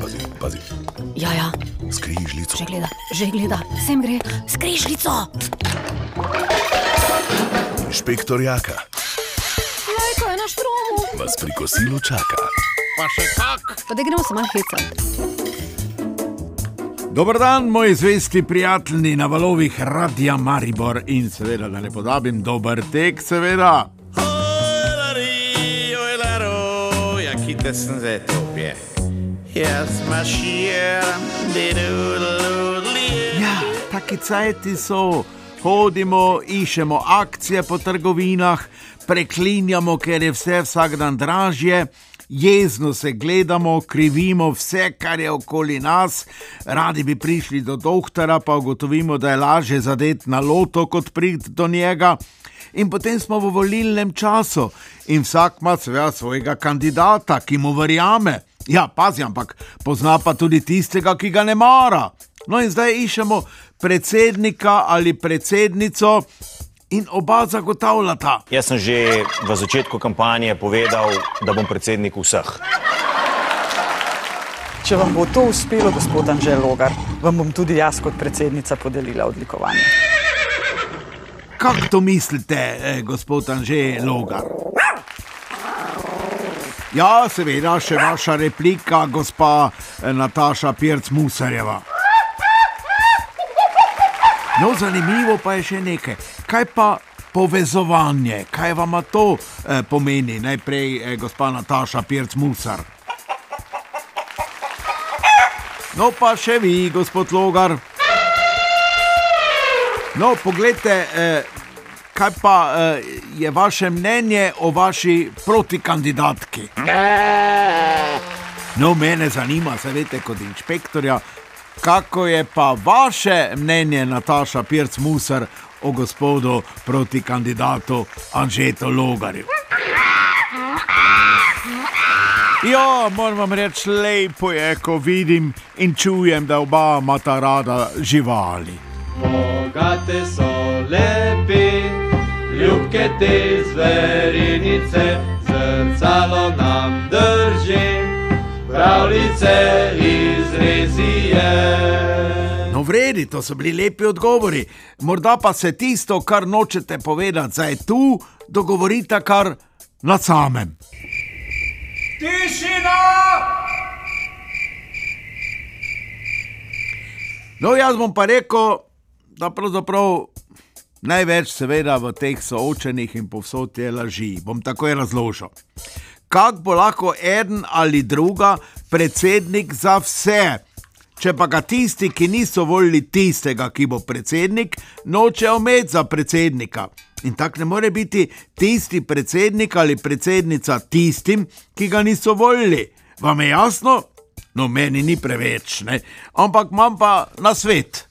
Pazi, pazi. Ja, ja, Skrižljico. že gleda, že gleda, sem gre, skrižljico. Inšpektor Jaka Lajko je na štromu. vas pri kosilu čaka. Pa da gremo se malo hecati. Dober dan, moji zvesti prijatelji na valovih Radia Maribor in seveda, da ne pozabim, dober tek, seveda. Jakite sem zdaj topje. Jaz maširam, didoodli. Ja, taki cajti so. Hodimo, iščemo akcije po trgovinah, preklinjamo, ker je vse vsak dan dražje. Jezno se gledamo, krivimo vse, kar je okoli nas, radi bi prišli do doktora, pa ugotovimo, da je lažje zadeti na loto, kot priti do njega. In potem smo v volilnem času in vsak ima seveda svojega kandidata, ki mu verjame. Ja, pazi, ampak pozna pa tudi tistega, ki ga ne mara. No in zdaj iščemo predsednika ali predsednico in oba zagotavljata. Jaz sem že v začetku kampanje povedal, da bom predsednik vseh. Če vam bo to uspelo, gospod Anžel Logar, vam bom tudi jaz kot predsednica podelila odlikovanje. Kako to mislite, eh, gospod Anže Logar? Ja, seveda, še vaša replika, gospa eh, Nataša Pirc Musarjeva. No, zanimivo pa je še nekaj. Kaj pa povezovanje, kaj vam to eh, pomeni? Najprej eh, gospa Nataša Pirc Musar. No, pa še vi, gospod Logar. No, poglejte, eh, kaj pa eh, je vaše mnenje o vaši protikandidatki? No, mene zanima, se veste, kot inšpektorja, kako je pa vaše mnenje, Nataša Pirc Musar, o gospodu protikandidatu Anžetu Logarju? Ja, moram vam reči, lepo je, ko vidim in čujem, da oba imata rada živali. Bogate so lepi, ljubke te zverinice, zrcalo nam drži, pravljice izrezije. No, vredi, to so bili lepi odgovori. Morda pa se tisto, kar nočete povedati, zdaj tu, dogovorite kar na samem. No, jaz bom pa rekel, da pravzaprav največ, seveda, v teh soočenih in povsod je laži. Bom takoj razložil. Kako bo lahko en ali druga predsednik za vse? Če pa ga tisti, ki niso volili tistega, ki bo predsednik, nočejo imeti za predsednika. In tako ne more biti tisti predsednik ali predsednica tistim, ki ga niso volili. Vam je jasno? No, meni ni preveč, ne? ampak imam pa na svet.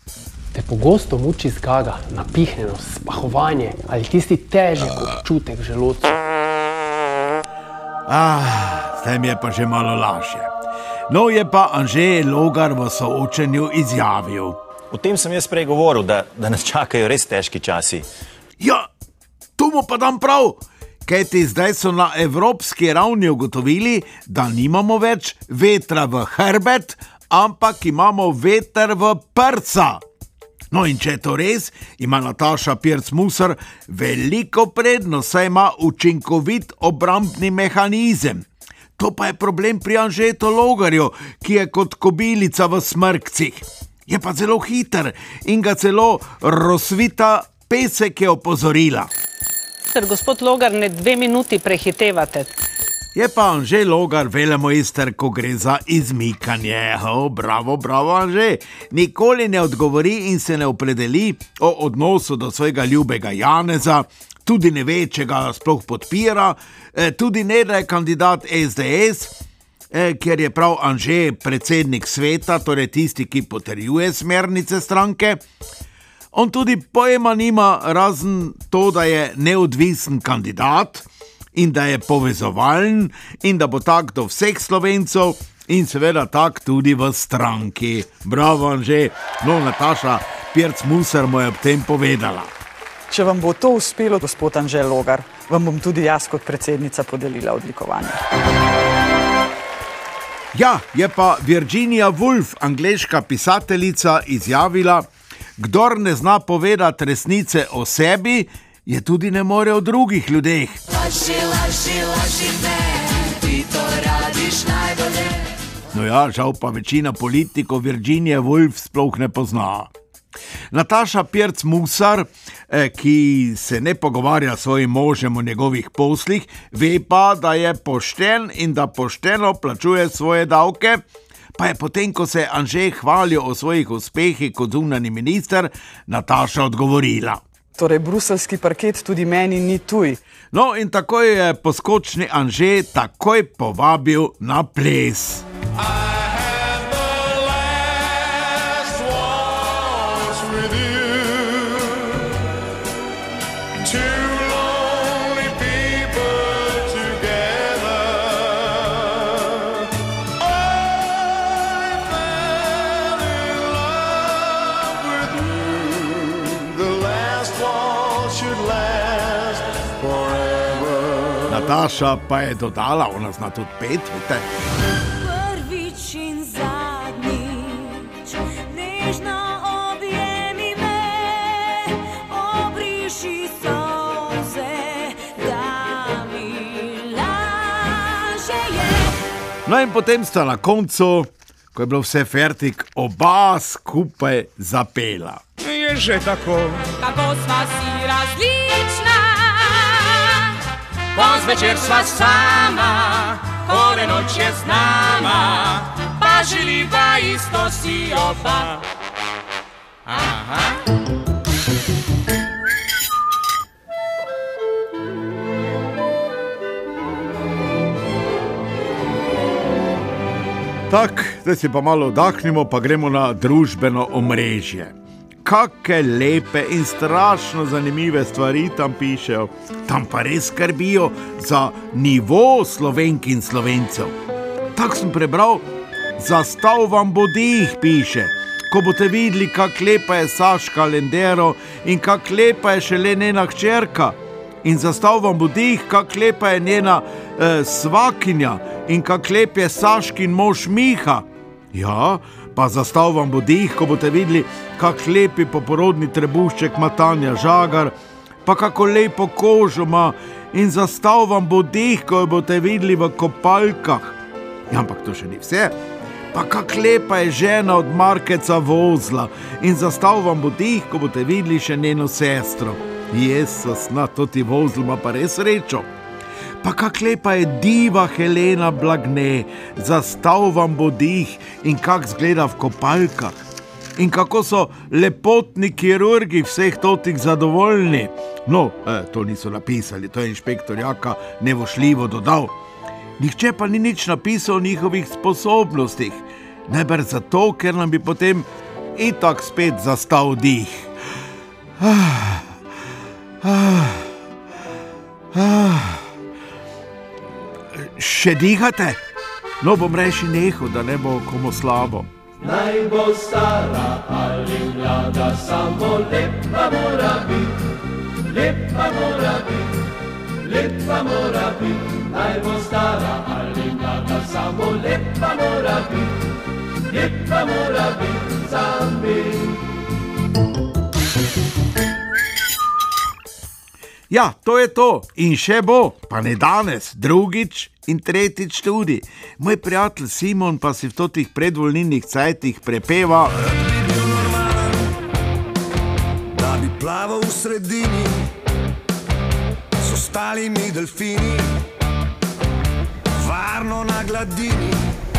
Te pogosto muči zgaga, napihnenost, spahovanje ali tisti težek občutek v želodcu. Ah, zdaj mi je pa že malo lažje. No, je pa Anže Logar v soočenju izjavil. O tem sem jaz prej govoril, da, da nas čakajo res težki časi. Ja, tu mu pa dam prav. Kajti zdaj so na evropski ravni ugotovili, da nimamo več vetra v hrbet, ampak imamo veter v prsa. No, in če je to res, ima Nataša Pirc Musar veliko prednost, saj ima učinkovit obrambni mehanizem. To pa je problem pri Anžetu Logarju, ki je kot kobilica v smrkcih. Je pa zelo hiter in ga celo rozvita pesek je opozorila. Ker gospod Logar ne dve minuti prehitevate. Je pa Anže Logar velemojster, ko gre za izmikanje. Oh, bravo, bravo, Anže. Nikoli ne odgovori in se ne opredeli o odnosu do svojega ljubega Janeza, tudi ne ve, če ga sploh podpira, eh, tudi ne da je kandidat SDS. Eh, Ker je prav Anže predsednik sveta, torej tisti, ki potrjuje smernice stranke. On tudi pojma nima, razen to, da je neodvisen kandidat in da je povezovalen in da bo tak do vseh slovencov in seveda tak tudi v stranki. Bravo, Anže, no, Nataša Pirc Musar mu je ob tem povedala. Če vam bo to uspelo, gospod Anžel Logar, vam bom tudi jaz kot predsednica podelila odlikovanje. Ja, je pa Virginia Woolf, angliška pisateljica, izjavila: Kdor ne zna povedati resnice o sebi, je tudi ne more o drugih ljudeh. Laži, laži, laži me, ti to radiš najbolje. No ja, žal pa večina politikov Virginije Woolf sploh ne pozna. Nataša Pirc Musar, eh, ki se ne pogovarja s svojim možem o njegovih poslih, ve pa, da je pošten in da pošteno plačuje svoje davke. Pa je potem, ko se je Anžej hvalil o svojih uspehih kot zunani minister, Nataša odgovorila. Torej, bruselski parket tudi meni ni tuj. No, in tako je poskočni Anžej takoj povabil na ples. Nataša pa je dodala, ona zna tudi pet, vidite. Prvič in zadnjič, nežno objemi me, obriši solze, da mi laže je. No, in potem sta na koncu, ko je bilo vse fertik, oba skupaj zapela. Je že tako. Kako sva si različna, Poz večer sva sama, kore noč je z nama, pa želiva isto si oba. Aha. Tako, zdaj si pa malo oddahnemo, pa gremo na družbeno omrežje. Kakšne lepe in strašno zanimive stvari tam pišejo, tam pa res skrbijo za nivo slovenk in slovencev. Tako sem prebral, zastav vam bo dih, piše. Ko boste videli, kako lepa je Saška Lendero in kako lepa je še le njena hčerka. In zastav vam bo dih, kako lepa je njena eh, svakinja in kako lep je Saškin mož Miha. Ja, pa zastav vam bo dih, ko boste videli, kako lepi poporodni trebušček ima Tanja Žagar, pa kako lepo kožo ima in zastav vam bo dih, ko jo boste videli v kopalkah. Ja, ampak to še ni vse. Pa kako lepa je žena od Markeca vozla in zastav vam bo dih, ko boste videli še njeno sestro. Jezus, na to ti vozl ima pa res srečo. Pa kako lepa je diva Helena Blagne, zastav vam bo dih in kako zgleda v kopalkah. In kako so lepotni kirurgi vseh totih zadovoljni. No, eh, to niso napisali, to je inšpektor Jaka nevošljivo dodal. Nihče pa ni nič napisal o njihovih sposobnostih, najbrž zato, ker nam bi potem itak spet zastal dih. Ah, ah, ah. Še dihate? No, bom reči neho, da ne bo komu slabo. Naj bo stara ali mlada, samo lepa mora biti, lepa mora biti, lepa mora biti. Naj bo stara ali mlada, samo lepa mora biti, lepa mora biti za me. Ja, to je to in še bo, pa ne danes, drugič in tretjič tudi. Moj prijatelj Simon pa si v totih predvolilnih cajtih prepeva. da bi plaval v sredini z ostalimi delfini, varno na gladini.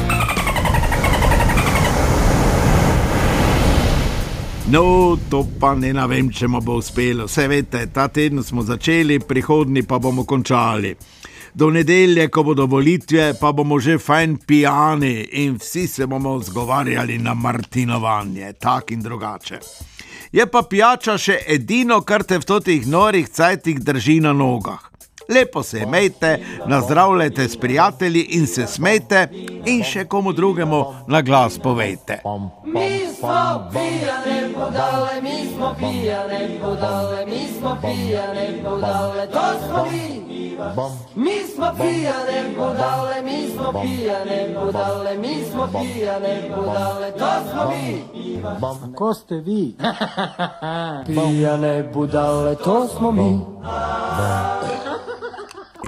No, to pa ne vem, če mu bo uspelo. Vse veste, ta teden smo začeli, prihodni pa bomo končali. Do nedelje, ko bodo volitve, pa bomo že fajn pijani in vsi se bomo zgovarjali na martinovanje, tak in drugače. Je pa pijača še edino, kar te v totih norih cajtih drži na nogah. Lepo se imejte, nazdravljajte s prijatelji in se smejte, in še komu drugemu na glas povejte. Mi smo pijane budale, mi smo pijane budale, mi smo pijane budale, to smo mi. Mi smo pijane budale, mi smo pijane budale, mi smo pijane budale, to smo mi. Ko ste vi? Pijane budale, to smo mi.